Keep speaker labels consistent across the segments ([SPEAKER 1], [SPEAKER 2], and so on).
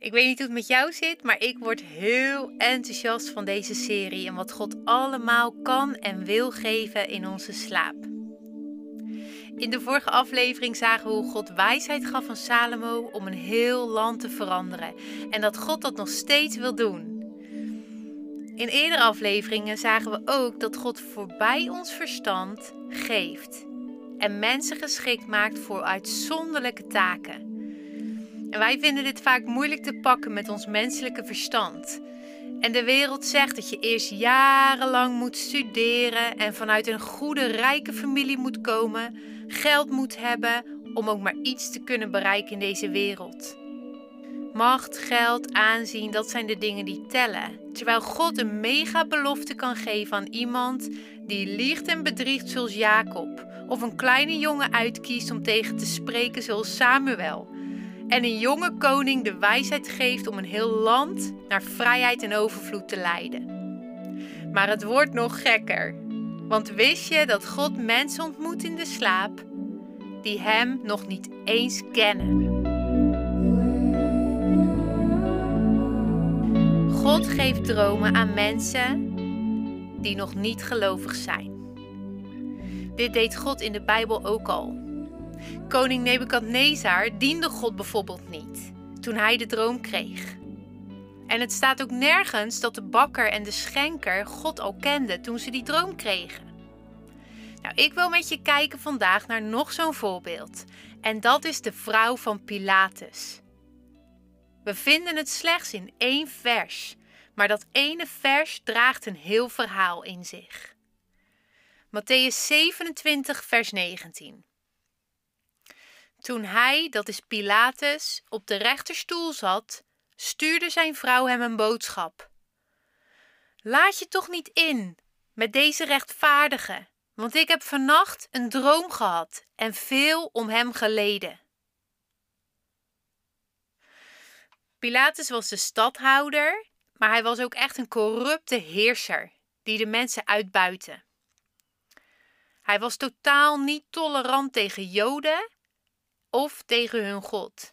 [SPEAKER 1] Ik weet niet hoe het met jou zit, maar ik word heel enthousiast van deze serie en wat God allemaal kan en wil geven in onze slaap. In de vorige aflevering zagen we hoe God wijsheid gaf aan Salomo om een heel land te veranderen en dat God dat nog steeds wil doen. In eerdere afleveringen zagen we ook dat God voorbij ons verstand geeft en mensen geschikt maakt voor uitzonderlijke taken. Wij vinden dit vaak moeilijk te pakken met ons menselijke verstand. En de wereld zegt dat je eerst jarenlang moet studeren en vanuit een goede, rijke familie moet komen, geld moet hebben om ook maar iets te kunnen bereiken in deze wereld. Macht, geld, aanzien, dat zijn de dingen die tellen. Terwijl God een mega belofte kan geven aan iemand die liegt en bedriegt zoals Jacob, of een kleine jongen uitkiest om tegen te spreken zoals Samuel en een jonge koning de wijsheid geeft om een heel land naar vrijheid en overvloed te leiden. Maar het wordt nog gekker. Want wist je dat God mensen ontmoet in de slaap die Hem nog niet eens kennen? God geeft dromen aan mensen die nog niet gelovig zijn. Dit deed God in de Bijbel ook al. Koning Nebukadnezar diende God bijvoorbeeld niet toen hij de droom kreeg. En het staat ook nergens dat de bakker en de schenker God al kenden toen ze die droom kregen. Nou, ik wil met je kijken vandaag naar nog zo'n voorbeeld. En dat is de vrouw van Pilatus. We vinden het slechts in één vers, maar dat ene vers draagt een heel verhaal in zich. Matthäus 27, vers 19. Toen hij, dat is Pilatus, op de rechterstoel zat, stuurde zijn vrouw hem een boodschap. Laat je toch niet in met deze rechtvaardige, want ik heb vannacht een droom gehad en veel om hem geleden. Pilatus was de stadhouder, maar hij was ook echt een corrupte heerser die de mensen uitbuitte. Hij was totaal niet tolerant tegen Joden of tegen hun God.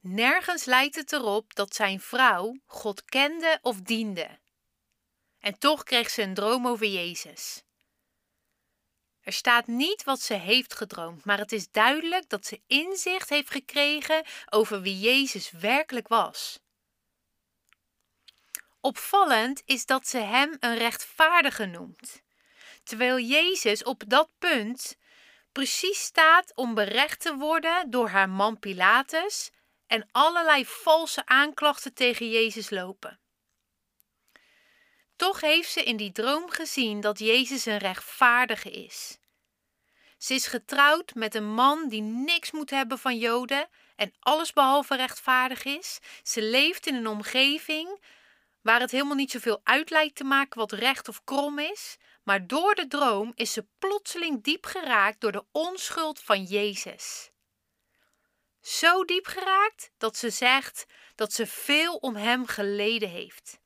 [SPEAKER 1] Nergens lijkt het erop dat zijn vrouw God kende of diende. En toch kreeg ze een droom over Jezus. Er staat niet wat ze heeft gedroomd, maar het is duidelijk dat ze inzicht heeft gekregen over wie Jezus werkelijk was. Opvallend is dat ze hem een rechtvaardige noemt, terwijl Jezus op dat punt precies staat om berecht te worden door haar man Pilatus en allerlei valse aanklachten tegen Jezus lopen. Toch heeft ze in die droom gezien dat Jezus een rechtvaardige is. Ze is getrouwd met een man die niks moet hebben van Joden en allesbehalve rechtvaardig is. Ze leeft in een omgeving waar het helemaal niet zoveel uit lijkt te maken wat recht of krom is, maar door de droom is ze plotseling diep geraakt door de onschuld van Jezus. Zo diep geraakt dat ze zegt dat ze veel om hem geleden heeft.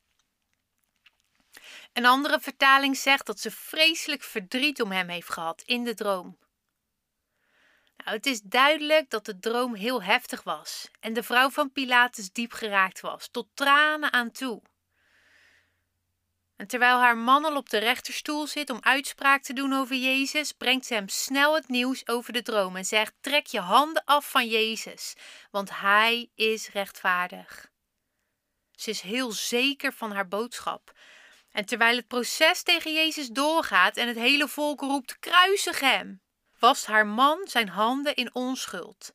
[SPEAKER 1] Een andere vertaling zegt dat ze vreselijk verdriet om hem heeft gehad in de droom. Nou, het is duidelijk dat de droom heel heftig was en de vrouw van Pilatus diep geraakt was, tot tranen aan toe. En terwijl haar man al op de rechterstoel zit om uitspraak te doen over Jezus, brengt ze hem snel het nieuws over de droom en zegt: Trek je handen af van Jezus, want hij is rechtvaardig. Ze is heel zeker van haar boodschap. En terwijl het proces tegen Jezus doorgaat en het hele volk roept: Kruisig hem, wast haar man zijn handen in onschuld.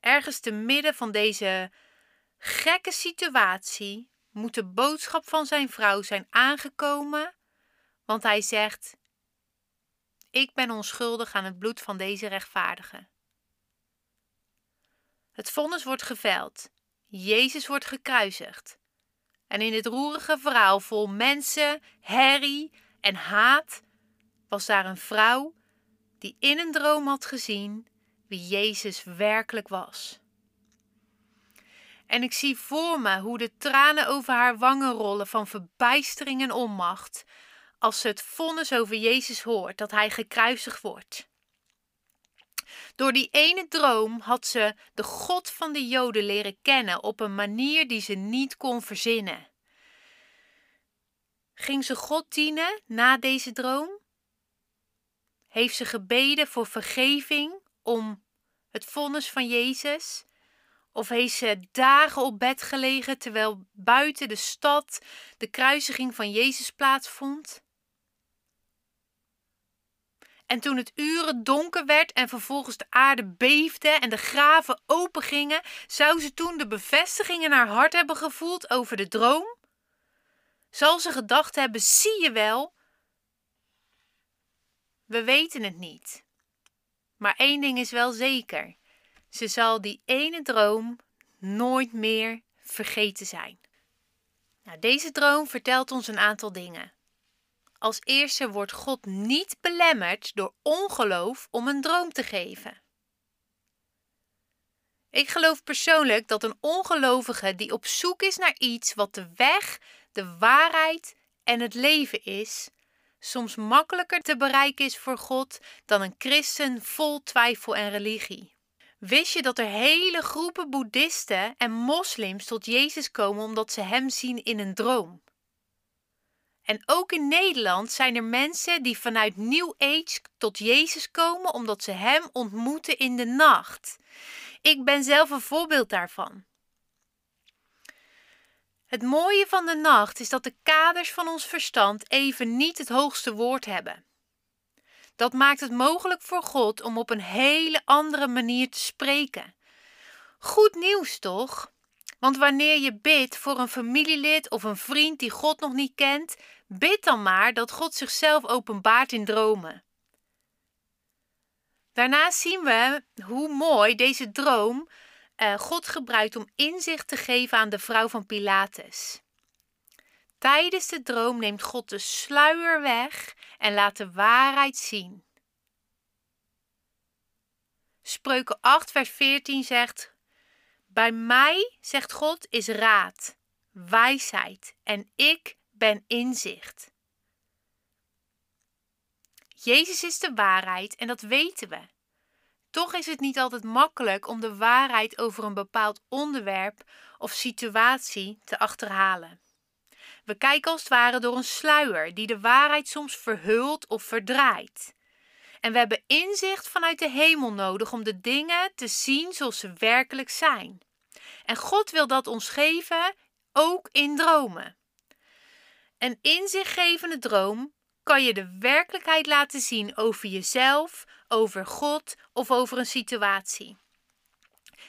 [SPEAKER 1] Ergens te midden van deze gekke situatie moet de boodschap van zijn vrouw zijn aangekomen, want hij zegt: Ik ben onschuldig aan het bloed van deze rechtvaardige. Het vonnis wordt geveld, Jezus wordt gekruisigd. En in dit roerige verhaal vol mensen, herrie en haat was daar een vrouw die in een droom had gezien wie Jezus werkelijk was. En ik zie voor me hoe de tranen over haar wangen rollen van verbijstering en onmacht, als ze het vonnis over Jezus hoort dat hij gekruisigd wordt. Door die ene droom had ze de God van de Joden leren kennen op een manier die ze niet kon verzinnen. Ging ze God dienen na deze droom? Heeft ze gebeden voor vergeving om het vonnis van Jezus? Of heeft ze dagen op bed gelegen terwijl buiten de stad de kruisiging van Jezus plaatsvond? En toen het uren donker werd en vervolgens de aarde beefde en de graven opengingen, zou ze toen de bevestiging in haar hart hebben gevoeld over de droom? Zal ze gedacht hebben: zie je wel? We weten het niet. Maar één ding is wel zeker: ze zal die ene droom nooit meer vergeten zijn. Nou, deze droom vertelt ons een aantal dingen. Als eerste wordt God niet belemmerd door ongeloof om een droom te geven. Ik geloof persoonlijk dat een ongelovige die op zoek is naar iets wat de weg, de waarheid en het leven is, soms makkelijker te bereiken is voor God dan een christen vol twijfel en religie. Wist je dat er hele groepen boeddhisten en moslims tot Jezus komen omdat ze Hem zien in een droom? En ook in Nederland zijn er mensen die vanuit New Age tot Jezus komen omdat ze Hem ontmoeten in de nacht. Ik ben zelf een voorbeeld daarvan. Het mooie van de nacht is dat de kaders van ons verstand even niet het hoogste woord hebben. Dat maakt het mogelijk voor God om op een hele andere manier te spreken. Goed nieuws toch? Want wanneer je bidt voor een familielid of een vriend die God nog niet kent, bid dan maar dat God zichzelf openbaart in dromen. Daarnaast zien we hoe mooi deze droom uh, God gebruikt om inzicht te geven aan de vrouw van Pilatus. Tijdens de droom neemt God de sluier weg en laat de waarheid zien. Spreuken 8, vers 14 zegt: Bij mij, zegt God, is raad, wijsheid en ik ben inzicht. Jezus is de waarheid en dat weten we. Toch is het niet altijd makkelijk om de waarheid over een bepaald onderwerp of situatie te achterhalen. We kijken als het ware door een sluier die de waarheid soms verhult of verdraait. En we hebben inzicht vanuit de hemel nodig om de dingen te zien zoals ze werkelijk zijn. En God wil dat ons geven, ook in dromen. Een inzichtgevende droom kan je de werkelijkheid laten zien over jezelf, over God of over een situatie.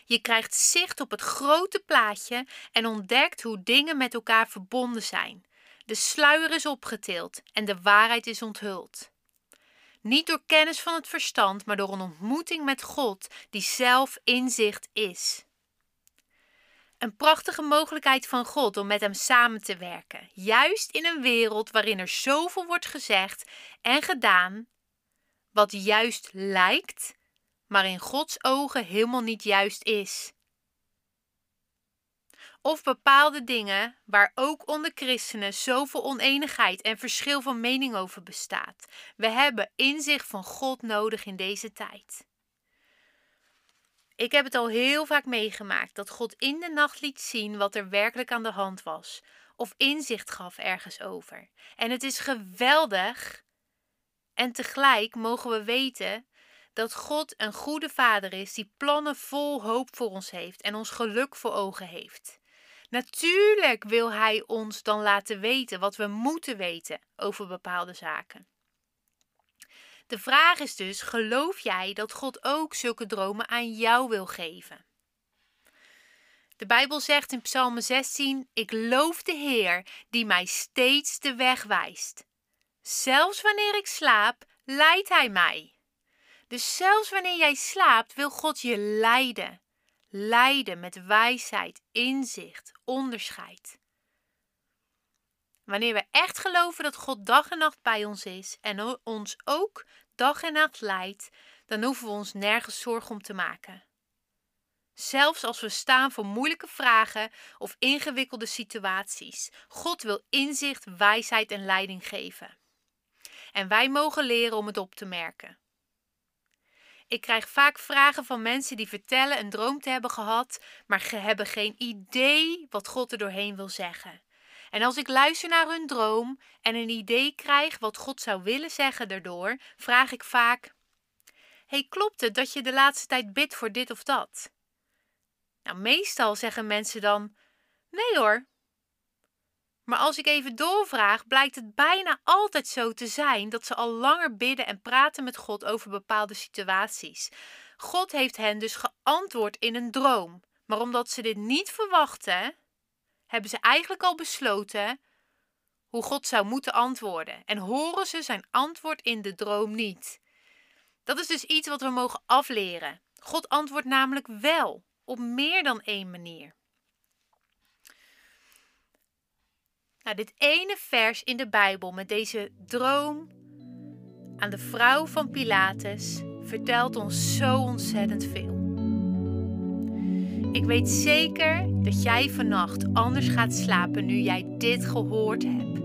[SPEAKER 1] Je krijgt zicht op het grote plaatje en ontdekt hoe dingen met elkaar verbonden zijn. De sluier is opgetild en de waarheid is onthuld. Niet door kennis van het verstand, maar door een ontmoeting met God, die zelf inzicht is. Een prachtige mogelijkheid van God om met Hem samen te werken, juist in een wereld waarin er zoveel wordt gezegd en gedaan, wat juist lijkt, maar in Gods ogen helemaal niet juist is. Of bepaalde dingen waar ook onder christenen zoveel oneenigheid en verschil van mening over bestaat. We hebben inzicht van God nodig in deze tijd. Ik heb het al heel vaak meegemaakt dat God in de nacht liet zien wat er werkelijk aan de hand was, of inzicht gaf ergens over. En het is geweldig. En tegelijk mogen we weten dat God een goede vader is die plannen vol hoop voor ons heeft en ons geluk voor ogen heeft. Natuurlijk wil Hij ons dan laten weten wat we moeten weten over bepaalde zaken. De vraag is dus: geloof jij dat God ook zulke dromen aan jou wil geven? De Bijbel zegt in Psalm 16: Ik loof de Heer die mij steeds de weg wijst. Zelfs wanneer ik slaap, leidt Hij mij. Dus zelfs wanneer jij slaapt, wil God je leiden. Leiden met wijsheid, inzicht, onderscheid. Wanneer we echt geloven dat God dag en nacht bij ons is en ons ook dag en nacht leidt, dan hoeven we ons nergens zorgen om te maken. Zelfs als we staan voor moeilijke vragen of ingewikkelde situaties. God wil inzicht, wijsheid en leiding geven. En wij mogen leren om het op te merken. Ik krijg vaak vragen van mensen die vertellen een droom te hebben gehad, maar hebben geen idee wat God er doorheen wil zeggen. En als ik luister naar hun droom en een idee krijg wat God zou willen zeggen daardoor, vraag ik vaak: Hey, klopt het dat je de laatste tijd bidt voor dit of dat? Nou, meestal zeggen mensen dan: Nee hoor. Maar als ik even doorvraag, blijkt het bijna altijd zo te zijn dat ze al langer bidden en praten met God over bepaalde situaties. God heeft hen dus geantwoord in een droom. Maar omdat ze dit niet verwachten, hebben ze eigenlijk al besloten hoe God zou moeten antwoorden. En horen ze zijn antwoord in de droom niet. Dat is dus iets wat we mogen afleren. God antwoordt namelijk wel op meer dan één manier. Nou, dit ene vers in de Bijbel met deze droom aan de vrouw van Pilatus vertelt ons zo ontzettend veel. Ik weet zeker dat jij vannacht anders gaat slapen nu jij dit gehoord hebt.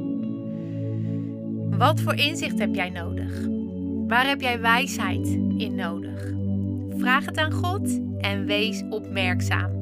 [SPEAKER 1] Wat voor inzicht heb jij nodig? Waar heb jij wijsheid in nodig? Vraag het aan God en wees opmerkzaam.